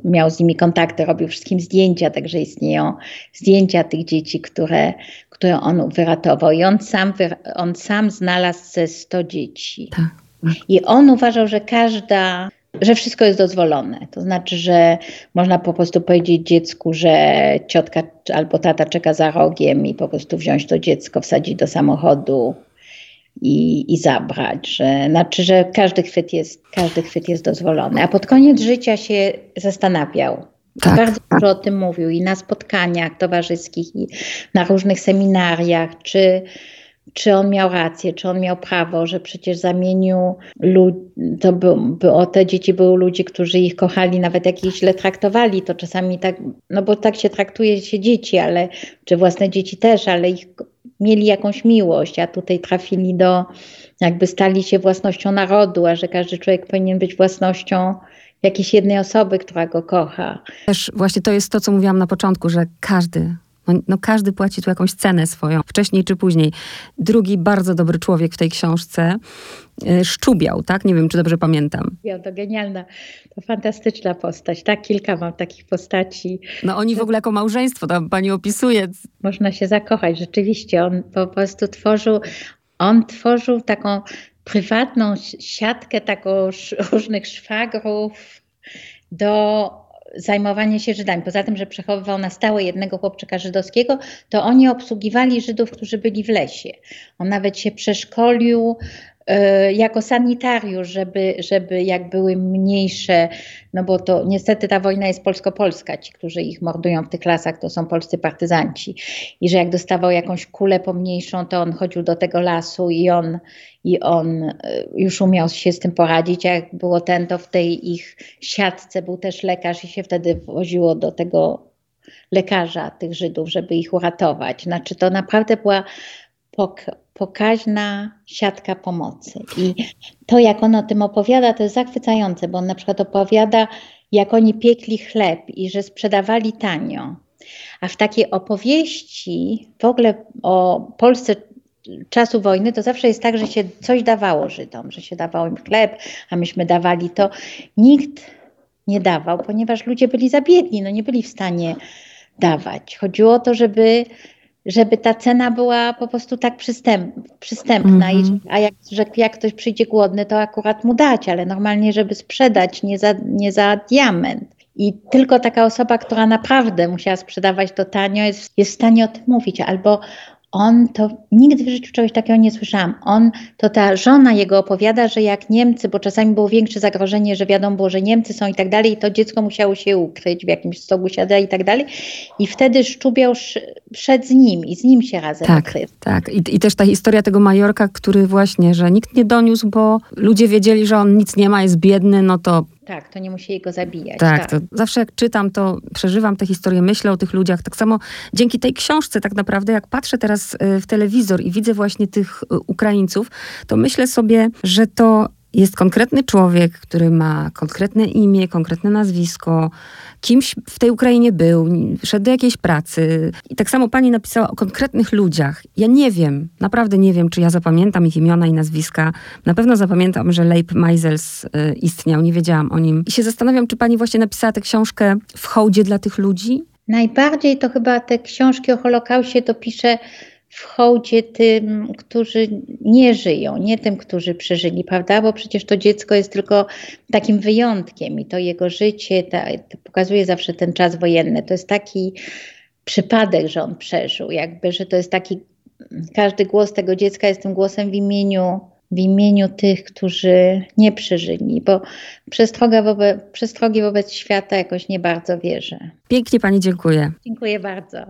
miał z nimi kontakty, robił wszystkim zdjęcia, także istnieją zdjęcia tych dzieci, które, które on wyratował. I on sam, on sam znalazł ze 100 dzieci. Tak. I on uważał, że każda że wszystko jest dozwolone. To znaczy, że można po prostu powiedzieć dziecku, że ciotka albo tata czeka za rogiem i po prostu wziąć to dziecko, wsadzić do samochodu i, i zabrać. Że, znaczy, że każdy chwyt, jest, każdy chwyt jest dozwolony. A pod koniec życia się zastanawiał. Tak. Bardzo dużo o tym mówił i na spotkaniach towarzyskich, i na różnych seminariach, czy czy on miał rację, czy on miał prawo, że przecież zamienił ludzi, to by, by o te dzieci były ludzie, którzy ich kochali, nawet jak ich źle traktowali, to czasami tak, no bo tak się traktuje się dzieci, ale, czy własne dzieci też, ale ich mieli jakąś miłość, a tutaj trafili do, jakby stali się własnością narodu, a że każdy człowiek powinien być własnością jakiejś jednej osoby, która go kocha. Też właśnie to jest to, co mówiłam na początku, że każdy no, no, każdy płaci tu jakąś cenę swoją, wcześniej czy później. Drugi bardzo dobry człowiek w tej książce, y, Szczubiał, tak? Nie wiem, czy dobrze pamiętam. Ja, to genialna, to fantastyczna postać. Tak, kilka mam takich postaci. No oni w ogóle jako małżeństwo, tam pani opisuje. Można się zakochać, rzeczywiście. On po prostu tworzył, on tworzył taką prywatną siatkę taką różnych szwagrów do zajmowanie się Żydami. Poza tym, że przechowywał na stałe jednego chłopczyka żydowskiego, to oni obsługiwali Żydów, którzy byli w lesie. On nawet się przeszkolił jako sanitariusz, żeby, żeby jak były mniejsze, no bo to niestety ta wojna jest polsko-polska, ci, którzy ich mordują w tych lasach, to są polscy partyzanci. I że jak dostawał jakąś kulę pomniejszą, to on chodził do tego lasu i on, i on e, już umiał się z tym poradzić. A jak było ten, to w tej ich siatce był też lekarz i się wtedy woziło do tego lekarza tych Żydów, żeby ich uratować. Znaczy to naprawdę była pokaźna siatka pomocy. I to, jak on o tym opowiada, to jest zachwycające, bo on na przykład opowiada, jak oni piekli chleb i że sprzedawali tanio. A w takiej opowieści w ogóle o Polsce czasu wojny, to zawsze jest tak, że się coś dawało Żydom, że się dawało im chleb, a myśmy dawali to. Nikt nie dawał, ponieważ ludzie byli za biedni, no nie byli w stanie dawać. Chodziło o to, żeby żeby ta cena była po prostu tak przystęp, przystępna. Mm -hmm. a jak, że jak ktoś przyjdzie głodny, to akurat mu dać, ale normalnie, żeby sprzedać nie za, nie za diament. I tylko taka osoba, która naprawdę musiała sprzedawać to tanio, jest, jest w stanie o tym mówić. Albo on to nigdy w życiu czegoś takiego nie słyszałam. On, to ta żona jego opowiada, że jak Niemcy, bo czasami było większe zagrożenie, że wiadomo było, że Niemcy są i tak dalej, i to dziecko musiało się ukryć w jakimś stogu siada i tak dalej. I wtedy Szczubiał przed z nim i z nim się razem tak, ukrył. Tak, I, i też ta historia tego Majorka, który właśnie, że nikt nie doniósł, bo ludzie wiedzieli, że on nic nie ma, jest biedny, no to tak, to nie musieli go zabijać. Tak, tak. zawsze jak czytam, to przeżywam tę historię, myślę o tych ludziach. Tak samo dzięki tej książce, tak naprawdę, jak patrzę teraz y, w telewizor i widzę właśnie tych y, Ukraińców, to myślę sobie, że to jest konkretny człowiek, który ma konkretne imię, konkretne nazwisko, kimś w tej Ukrainie był, szedł do jakiejś pracy. I tak samo pani napisała o konkretnych ludziach. Ja nie wiem, naprawdę nie wiem, czy ja zapamiętam ich imiona i nazwiska. Na pewno zapamiętam, że Leib Meisels y, istniał, nie wiedziałam o nim. I się zastanawiam, czy pani właśnie napisała tę książkę w hołdzie dla tych ludzi? Najbardziej to chyba te książki o Holokauście to pisze w hołdzie tym, którzy nie żyją, nie tym, którzy przeżyli, prawda? Bo przecież to dziecko jest tylko takim wyjątkiem i to jego życie ta, to pokazuje zawsze ten czas wojenny. To jest taki przypadek, że on przeżył, jakby, że to jest taki, każdy głos tego dziecka jest tym głosem w imieniu w imieniu tych, którzy nie przeżyli, bo przestroga wobec, przestrogi wobec świata jakoś nie bardzo wierzę. Pięknie Pani dziękuję. Dziękuję bardzo.